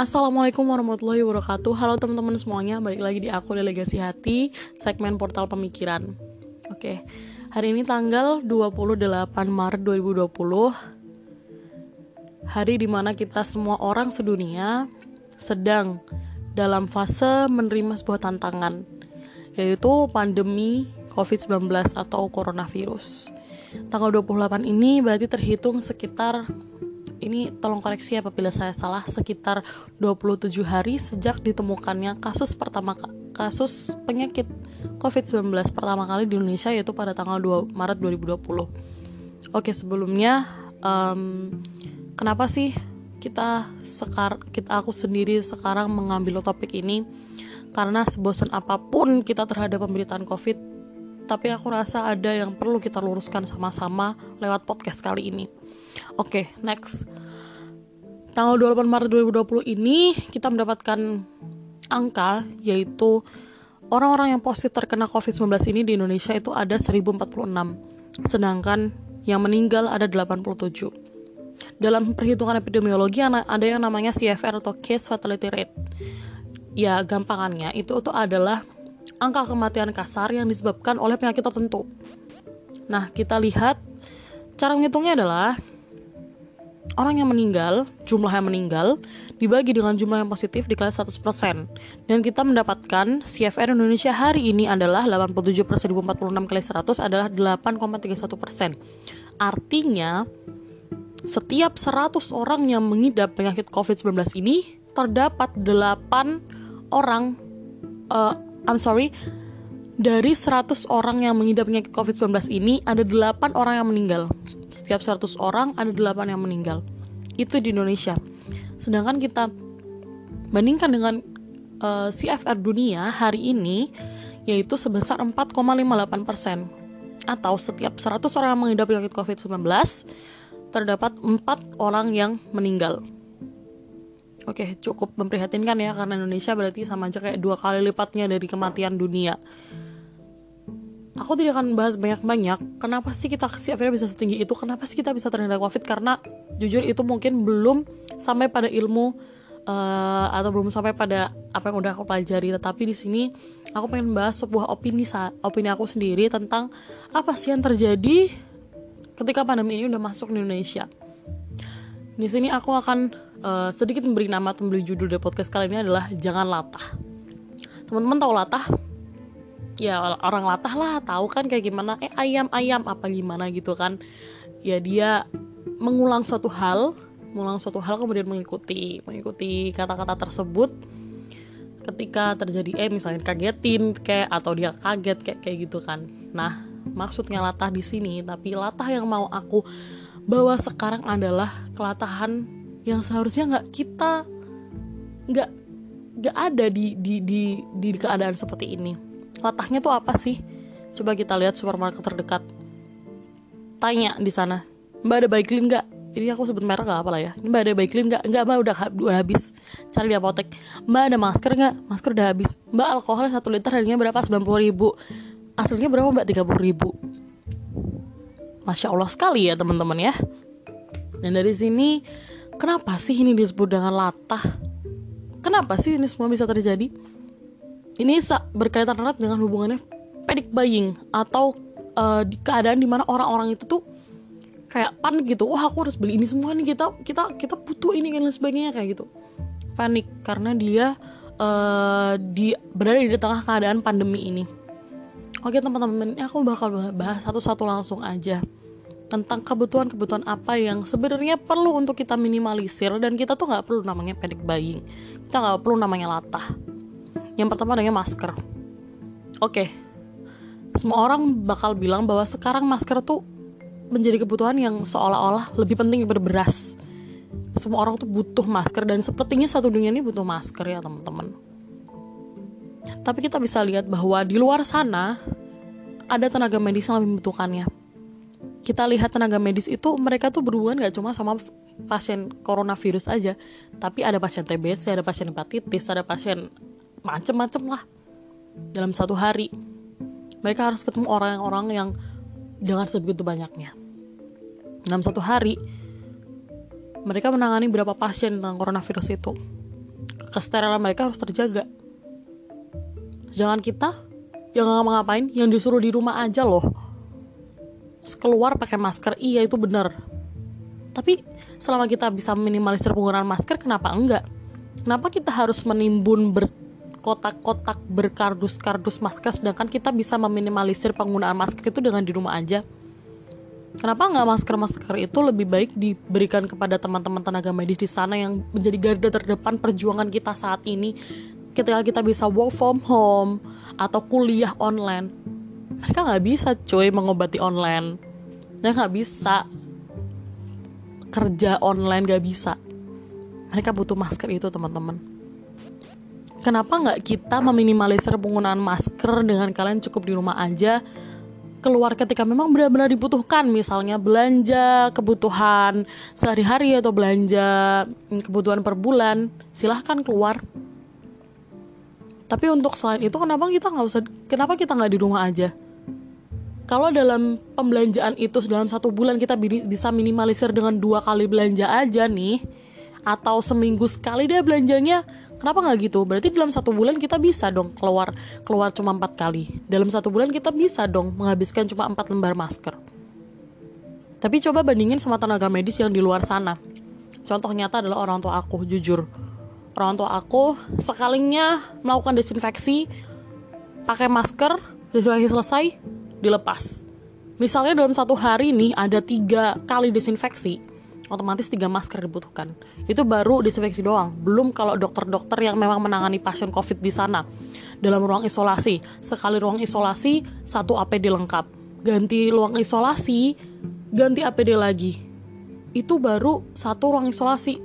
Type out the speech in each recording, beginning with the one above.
Assalamualaikum warahmatullahi wabarakatuh. Halo teman-teman semuanya, balik lagi di aku Delegasi Hati Segmen Portal Pemikiran. Oke, hari ini tanggal 28 Maret 2020 Hari di mana kita semua orang sedunia Sedang dalam fase menerima sebuah tantangan Yaitu pandemi COVID-19 atau coronavirus. Tanggal 28 ini berarti terhitung sekitar ini tolong koreksi apabila saya salah sekitar 27 hari sejak ditemukannya kasus pertama kasus penyakit COVID-19 pertama kali di Indonesia yaitu pada tanggal 2 Maret 2020. Oke, sebelumnya um, kenapa sih kita sekar kita aku sendiri sekarang mengambil topik ini karena sebosan apa pun kita terhadap pemberitaan COVID tapi aku rasa ada yang perlu kita luruskan sama-sama lewat podcast kali ini. Oke, okay, next. Tanggal 28 Maret 2020 ini kita mendapatkan angka yaitu orang-orang yang positif terkena COVID-19 ini di Indonesia itu ada 1046. Sedangkan yang meninggal ada 87. Dalam perhitungan epidemiologi ada yang namanya CFR atau case fatality rate. Ya, gampangannya itu tuh adalah angka kematian kasar yang disebabkan oleh penyakit tertentu. Nah, kita lihat cara menghitungnya adalah orang yang meninggal, jumlah yang meninggal, dibagi dengan jumlah yang positif dikali 100%. Dan kita mendapatkan CFR Indonesia hari ini adalah 87 per 1046 kali 100 adalah 8,31%. Artinya, setiap 100 orang yang mengidap penyakit COVID-19 ini, terdapat 8 orang, uh, I'm sorry, dari 100 orang yang mengidap penyakit COVID-19 ini ada 8 orang yang meninggal. Setiap 100 orang ada 8 yang meninggal. Itu di Indonesia. Sedangkan kita bandingkan dengan uh, eh, CFR dunia hari ini yaitu sebesar 4,58% atau setiap 100 orang yang mengidap penyakit COVID-19 terdapat 4 orang yang meninggal. Oke, cukup memprihatinkan ya karena Indonesia berarti sama aja kayak dua kali lipatnya dari kematian dunia aku tidak akan bahas banyak-banyak kenapa sih kita akhirnya bisa setinggi itu? Kenapa sih kita bisa terkena covid? Karena jujur itu mungkin belum sampai pada ilmu uh, atau belum sampai pada apa yang udah aku pelajari. Tetapi di sini aku pengen bahas sebuah opini opini aku sendiri tentang apa sih yang terjadi ketika pandemi ini udah masuk di Indonesia. Di sini aku akan uh, sedikit memberi nama memberi judul dari podcast kali ini adalah jangan latah. Teman-teman tahu latah ya orang latah lah tahu kan kayak gimana. Eh ayam ayam apa gimana gitu kan. Ya dia mengulang suatu hal mengulang suatu hal kemudian mengikuti mengikuti kata-kata tersebut. Ketika terjadi eh misalnya kagetin kayak atau dia kaget kayak kayak gitu kan. Nah maksudnya latah di sini tapi latah yang mau aku bawa sekarang adalah kelatahan yang seharusnya nggak kita nggak nggak ada di, di di di keadaan seperti ini latahnya tuh apa sih? Coba kita lihat supermarket terdekat. Tanya di sana mbak ada Baiklin nggak? Ini aku sebut merek gak apa lah ya. Ini mbak ada Baiklin nggak? Nggak mbak udah, udah habis. Cari di apotek. Mbak ada masker nggak? Masker udah habis. Mbak alkoholnya satu liter harganya berapa? Sembilan puluh ribu. Aslinya berapa mbak? Tiga puluh ribu. Masya allah sekali ya teman-teman ya. Dan dari sini kenapa sih ini disebut dengan latah? Kenapa sih ini semua bisa terjadi ini berkaitan erat dengan hubungannya panic buying atau uh, di keadaan di mana orang-orang itu tuh kayak panik gitu. Wah aku harus beli ini semua nih kita kita kita butuh ini dan sebagainya kayak gitu. Panik karena dia uh, di berada di tengah keadaan pandemi ini. Oke teman-teman aku bakal bahas satu-satu langsung aja tentang kebutuhan-kebutuhan apa yang sebenarnya perlu untuk kita minimalisir dan kita tuh nggak perlu namanya panic buying. Kita nggak perlu namanya latah yang pertama adanya masker. Oke, okay. semua orang bakal bilang bahwa sekarang masker tuh menjadi kebutuhan yang seolah-olah lebih penting daripada beras. Semua orang tuh butuh masker dan sepertinya satu dunia ini butuh masker ya teman-teman. Tapi kita bisa lihat bahwa di luar sana ada tenaga medis yang lebih membutuhkannya. Kita lihat tenaga medis itu mereka tuh berhubungan gak cuma sama pasien coronavirus aja, tapi ada pasien TBC, ada pasien hepatitis, ada pasien macem-macem lah. Dalam satu hari mereka harus ketemu orang-orang yang dengan sebegitu banyaknya. Dalam satu hari mereka menangani berapa pasien tentang coronavirus itu. Kesterilan mereka harus terjaga. Jangan kita yang nggak ngapain yang disuruh di rumah aja loh. Keluar pakai masker iya itu benar. Tapi selama kita bisa minimalisir penggunaan masker kenapa enggak? Kenapa kita harus menimbun berkotak-kotak berkardus-kardus masker sedangkan kita bisa meminimalisir penggunaan masker itu dengan di rumah aja. Kenapa nggak masker-masker itu lebih baik diberikan kepada teman-teman tenaga medis di sana yang menjadi garda terdepan perjuangan kita saat ini? Ketika kita bisa work from home atau kuliah online mereka nggak bisa cuy mengobati online. Mereka nggak bisa. Kerja online nggak bisa. Mereka butuh masker itu teman-teman kenapa nggak kita meminimalisir penggunaan masker dengan kalian cukup di rumah aja? Keluar ketika memang benar-benar dibutuhkan misalnya belanja kebutuhan sehari-hari atau belanja kebutuhan per bulan silahkan keluar. Tapi untuk selain itu kenapa kita nggak usah kenapa kita nggak di rumah aja? Kalau dalam pembelanjaan itu dalam satu bulan kita bisa minimalisir dengan dua kali belanja aja nih atau seminggu sekali dia belanjanya Kenapa nggak gitu? Berarti dalam satu bulan kita bisa dong keluar keluar cuma empat kali. Dalam satu bulan kita bisa dong menghabiskan cuma empat lembar masker. Tapi coba bandingin sama tenaga medis yang di luar sana. Contoh nyata adalah orang tua aku, jujur. Orang tua aku sekalinya melakukan desinfeksi pakai masker, desinfeksi selesai, dilepas. Misalnya dalam satu hari nih ada tiga kali desinfeksi, otomatis tiga masker dibutuhkan. Itu baru disinfeksi doang. Belum kalau dokter-dokter yang memang menangani pasien COVID di sana. Dalam ruang isolasi, sekali ruang isolasi, satu APD lengkap. Ganti ruang isolasi, ganti APD lagi. Itu baru satu ruang isolasi.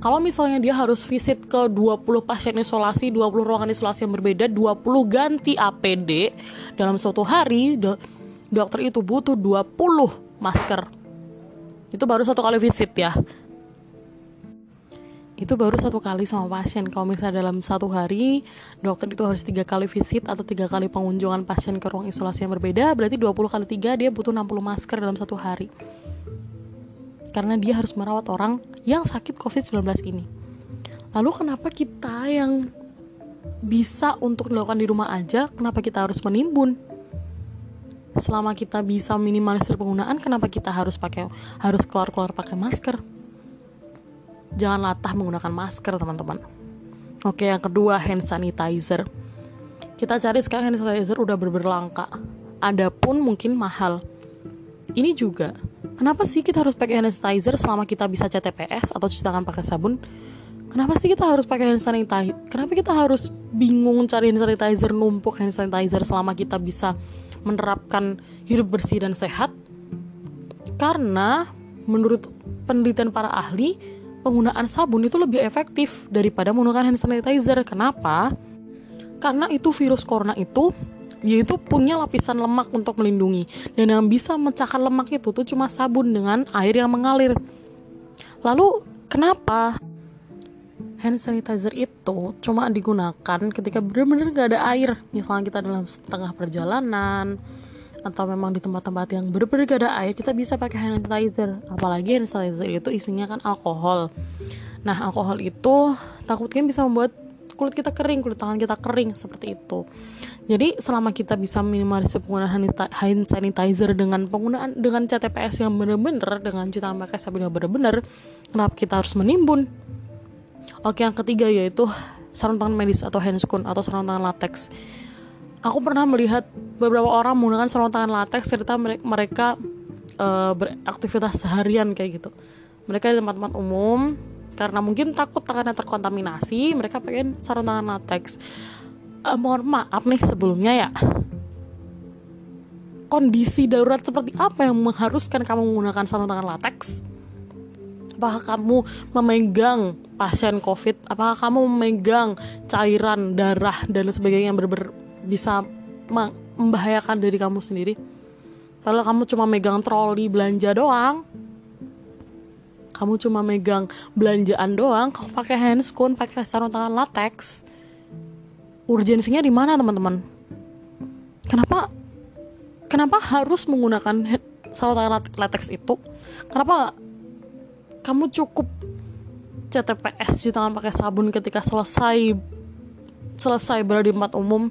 Kalau misalnya dia harus visit ke 20 pasien isolasi, 20 ruangan isolasi yang berbeda, 20 ganti APD dalam suatu hari, do dokter itu butuh 20 masker itu baru satu kali visit ya? Itu baru satu kali sama pasien. Kalau misalnya dalam satu hari dokter itu harus tiga kali visit atau tiga kali pengunjungan pasien ke ruang isolasi yang berbeda berarti 20 kali tiga dia butuh 60 masker dalam satu hari. Karena dia harus merawat orang yang sakit covid-19 ini. Lalu kenapa kita yang bisa untuk dilakukan di rumah aja kenapa kita harus menimbun selama kita bisa minimalisir penggunaan kenapa kita harus pakai harus keluar-keluar pakai masker? Jangan latah menggunakan masker teman-teman. Oke yang kedua hand sanitizer. Kita cari sekarang hand sanitizer udah berberlangka. Adapun mungkin mahal. Ini juga kenapa sih kita harus pakai hand sanitizer selama kita bisa CTPS atau cuci tangan pakai sabun? Kenapa sih kita harus pakai hand sanitizer? Kenapa kita harus bingung cari hand sanitizer numpuk hand sanitizer selama kita bisa menerapkan hidup bersih dan sehat karena menurut penelitian para ahli penggunaan sabun itu lebih efektif daripada menggunakan hand sanitizer. Kenapa? Karena itu virus corona itu yaitu punya lapisan lemak untuk melindungi dan yang bisa memecahkan lemak itu tuh cuma sabun dengan air yang mengalir. Lalu kenapa hand sanitizer itu cuma digunakan ketika benar-benar gak ada air misalnya kita dalam setengah perjalanan atau memang di tempat-tempat yang benar-benar gak ada air kita bisa pakai hand sanitizer apalagi hand sanitizer itu isinya kan alkohol nah alkohol itu takutnya bisa membuat kulit kita kering, kulit tangan kita kering seperti itu. Jadi selama kita bisa minimalisir penggunaan hand sanitizer dengan penggunaan dengan CTPS yang benar-benar dengan cuci tangan pakai sabun yang benar-benar, kenapa kita harus menimbun? Oke, yang ketiga yaitu sarung tangan medis atau handscoon atau sarung tangan latex. Aku pernah melihat beberapa orang menggunakan sarung tangan latex serta mereka uh, beraktivitas seharian kayak gitu. Mereka di tempat-tempat umum karena mungkin takut tangannya terkontaminasi, mereka pakai sarung tangan latex. Uh, mohon maaf nih sebelumnya ya. Kondisi darurat seperti apa yang mengharuskan kamu menggunakan sarung tangan latex? Apakah kamu memegang pasien covid? Apakah kamu memegang cairan darah dan sebagainya yang ber bisa membahayakan diri kamu sendiri? Kalau kamu cuma megang troli belanja doang kamu cuma megang belanjaan doang kamu pakai handscoon pakai sarung tangan latex urgensinya di mana teman-teman? Kenapa kenapa harus menggunakan sarung tangan latex itu? Kenapa kamu cukup CTPS cuci tangan pakai sabun ketika selesai selesai berada di tempat umum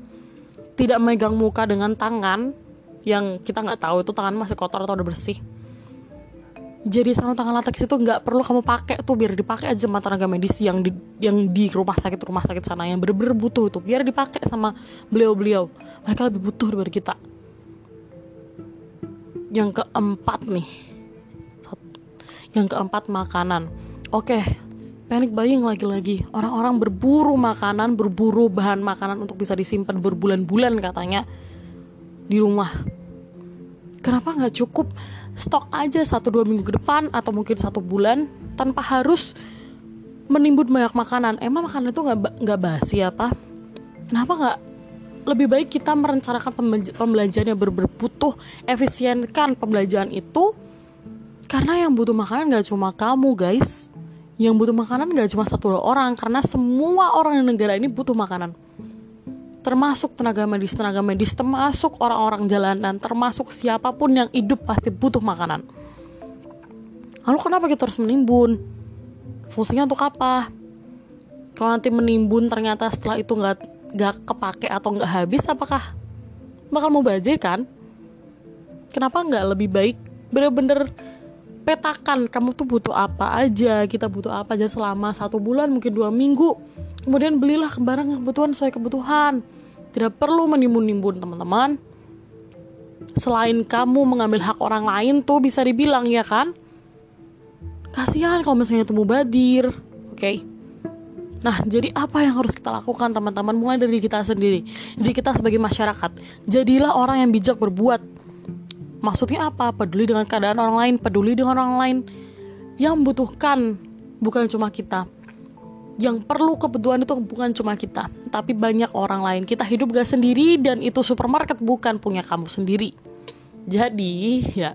tidak megang muka dengan tangan yang kita nggak tahu itu tangan masih kotor atau udah bersih. Jadi sarung tangan latex itu nggak perlu kamu pakai tuh biar dipakai aja sama tenaga medis yang di yang di rumah sakit rumah sakit sana yang bener-bener butuh tuh biar dipakai sama beliau-beliau. Mereka lebih butuh daripada kita. Yang keempat nih yang keempat makanan. Oke panic buying lagi-lagi. Orang-orang berburu makanan berburu bahan makanan untuk bisa disimpan berbulan-bulan katanya di rumah. Kenapa nggak cukup stok aja satu dua minggu ke depan atau mungkin satu bulan tanpa harus menimbun banyak makanan? Emang makanan itu nggak nggak basi apa? Kenapa nggak lebih baik kita merencanakan pembelanjaan yang berbutuh efisienkan pembelanjaan itu karena yang butuh makanan nggak cuma kamu guys. Yang butuh makanan nggak cuma satu orang karena semua orang di negara ini butuh makanan. Termasuk tenaga medis tenaga medis termasuk orang-orang jalanan termasuk siapa pun yang hidup pasti butuh makanan. Lalu kenapa kita harus menimbun? Fungsinya untuk apa? Kalau nanti menimbun ternyata setelah itu nggak nggak kepake atau nggak habis apakah bakal mau bazir kan? Kenapa nggak lebih baik bener-bener petakan kamu tuh butuh apa aja kita butuh apa aja selama satu bulan mungkin dua minggu kemudian belilah barang kebutuhan sesuai kebutuhan tidak perlu menimbun-nimbun teman-teman. Selain kamu mengambil hak orang lain tuh bisa dibilang ya kan? Kasihan kalau misalnya itu mubadir. Oke. Okay? Nah, jadi apa yang harus kita lakukan teman-teman mulai dari kita sendiri. Jadi kita sebagai masyarakat, jadilah orang yang bijak berbuat. Maksudnya apa? Peduli dengan keadaan orang lain, peduli dengan orang lain yang membutuhkan bukan cuma kita, yang perlu kebutuhan itu bukan cuma kita, tapi banyak orang lain. Kita hidup gak sendiri dan itu supermarket bukan punya kamu sendiri. Jadi ya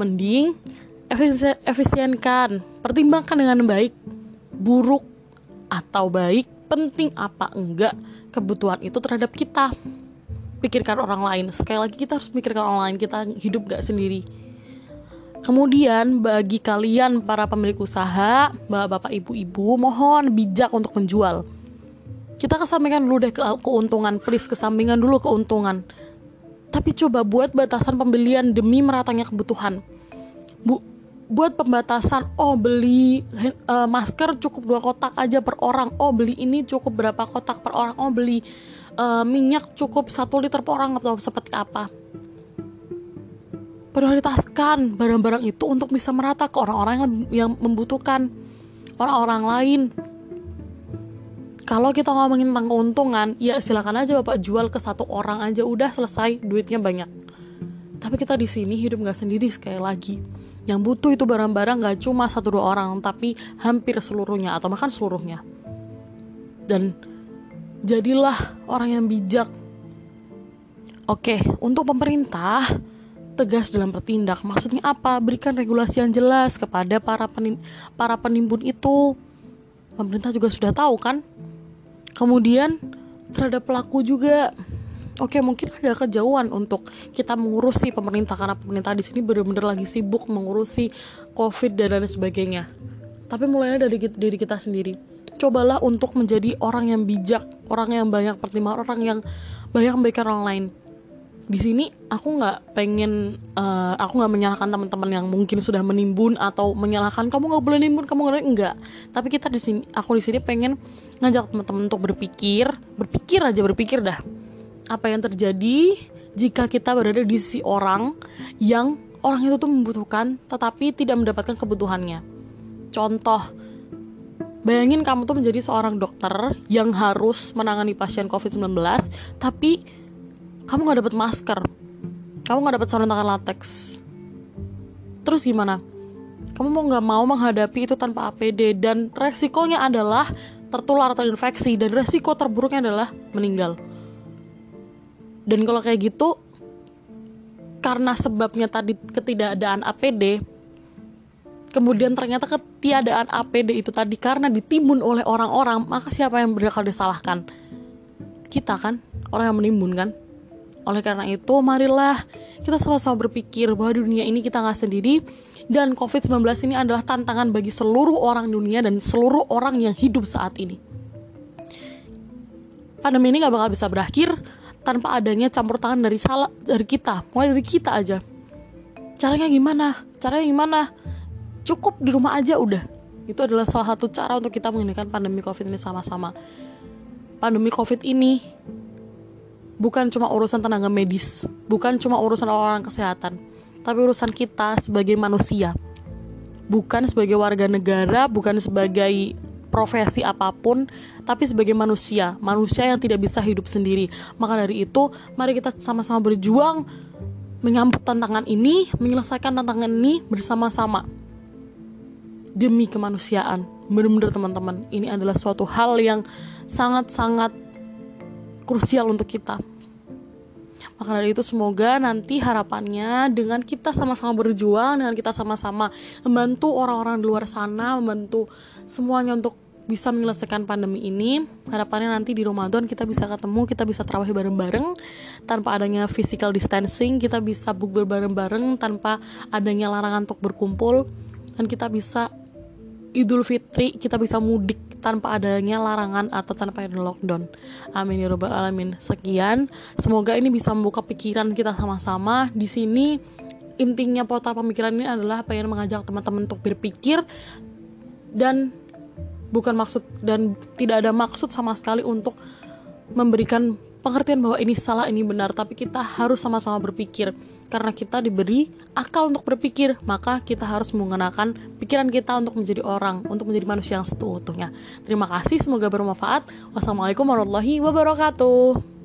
mending efisienkan, pertimbangkan dengan baik, buruk atau baik, penting apa enggak kebutuhan itu terhadap kita. Pikirkan orang lain. Sekali lagi kita harus pikirkan orang lain. Kita hidup gak sendiri Kemudian bagi kalian para pemilik usaha, bapak-bapak, ibu-ibu, mohon bijak untuk menjual. Kita kesampingkan dulu deh ke keuntungan, please kesampingan dulu keuntungan. Tapi coba buat batasan pembelian demi meratanya kebutuhan. Bu, buat pembatasan, oh beli uh, masker cukup dua kotak aja per orang, oh beli ini cukup berapa kotak per orang, oh beli uh, minyak cukup satu liter per orang atau seperti apa. Prioritaskan barang-barang itu untuk bisa merata ke orang-orang yang membutuhkan. Orang-orang lain. Kalau kita ngomongin tentang keuntungan ya silakan aja bapak jual ke satu orang aja udah selesai duitnya banyak. Tapi kita di sini hidup nggak sendiri sekali lagi. Yang butuh itu barang-barang nggak cuma satu dua orang tapi hampir seluruhnya atau bahkan seluruhnya. Dan jadilah orang yang bijak oke untuk pemerintah tegas dalam bertindak. Maksudnya apa? Berikan regulasi yang jelas kepada para penim para penimbun itu. Pemerintah juga sudah tahu kan? Kemudian terhadap pelaku juga. Oke, mungkin ada kejauhan untuk kita mengurusi pemerintah karena pemerintah di sini benar-benar lagi sibuk mengurusi COVID dan lain sebagainya. Tapi mulainya dari diri kita sendiri. Cobalah untuk menjadi orang yang bijak, orang yang banyak pertimbangan, orang yang banyak memberikan orang lain. Di sini aku nggak pengen uh, aku nggak menyalahkan teman-teman yang mungkin sudah menimbun atau menyalahkan kamu nggak boleh nimbun kamu nggak enggak tapi kita di sini aku di sini pengen ngajak teman-teman untuk berpikir berpikir aja berpikir dah. Apa yang terjadi jika kita berada di sisi orang yang orang itu tuh membutuhkan tetapi tidak mendapatkan kebutuhannya. Contoh bayangin kamu tuh menjadi seorang dokter yang harus menangani pasien COVID-19 tapi kamu nggak dapat masker. Kamu nggak dapat sarung tangan latex. Terus gimana? Kamu mau nggak mau menghadapi itu tanpa APD dan resikonya adalah tertular atau infeksi dan resiko terburuknya adalah meninggal. Dan kalau kayak gitu karena sebabnya tadi ketidakadaan APD kemudian ternyata ketiadaan APD itu tadi karena ditimbun oleh orang-orang maka siapa yang bakal disalahkan kita kan orang yang menimbun kan oleh karena itu, marilah kita sama-sama berpikir bahwa dunia ini kita nggak sendiri. Dan COVID-19 ini adalah tantangan bagi seluruh orang dunia dan seluruh orang yang hidup saat ini. Pandemi ini gak bakal bisa berakhir tanpa adanya campur tangan dari salah dari kita, mulai dari kita aja. Caranya gimana? Caranya gimana? Cukup di rumah aja udah. Itu adalah salah satu cara untuk kita menghentikan pandemi COVID ini sama-sama. Pandemi COVID ini bukan cuma urusan tenaga medis, bukan cuma urusan orang kesehatan, tapi urusan kita sebagai manusia. Bukan sebagai warga negara, bukan sebagai profesi apa pun, tapi sebagai manusia, manusia yang tidak bisa hidup sendiri. Maka dari itu, mari kita sama-sama berjuang menyambut tantangan ini, menyelesaikan tantangan ini bersama-sama. Demi kemanusiaan. Benar-benar teman-teman, ini adalah suatu hal yang sangat-sangat krusial untuk kita. Maka dari itu semoga nanti harapannya dengan kita sama-sama berjuang, dengan kita sama-sama membantu orang-orang di luar sana, membantu semuanya untuk bisa menyelesaikan pandemi ini. Harapannya nanti di Ramadan kita bisa ketemu, kita bisa terawih bareng-bareng tanpa adanya physical distancing, kita bisa bukber bareng-bareng tanpa adanya larangan untuk berkumpul dan kita bisa Idul Fitri kita bisa mudik tanpa adanya larangan atau tanpa adanya lockdown. Amin ya robbal alamin. Sekian, semoga ini bisa membuka pikiran kita sama-sama. Di sini intinya portal pemikiran ini adalah pengen mengajak teman-teman untuk berpikir dan bukan maksud dan tidak ada maksud sama sekali untuk memberikan pengertian bahwa ini salah ini benar tapi kita harus sama-sama berpikir karena kita diberi akal untuk berpikir maka kita harus menggunakan pikiran kita untuk menjadi orang untuk menjadi manusia yang seutuhnya. Terima kasih semoga bermanfaat. Wassalamualaikum warahmatullahi wabarakatuh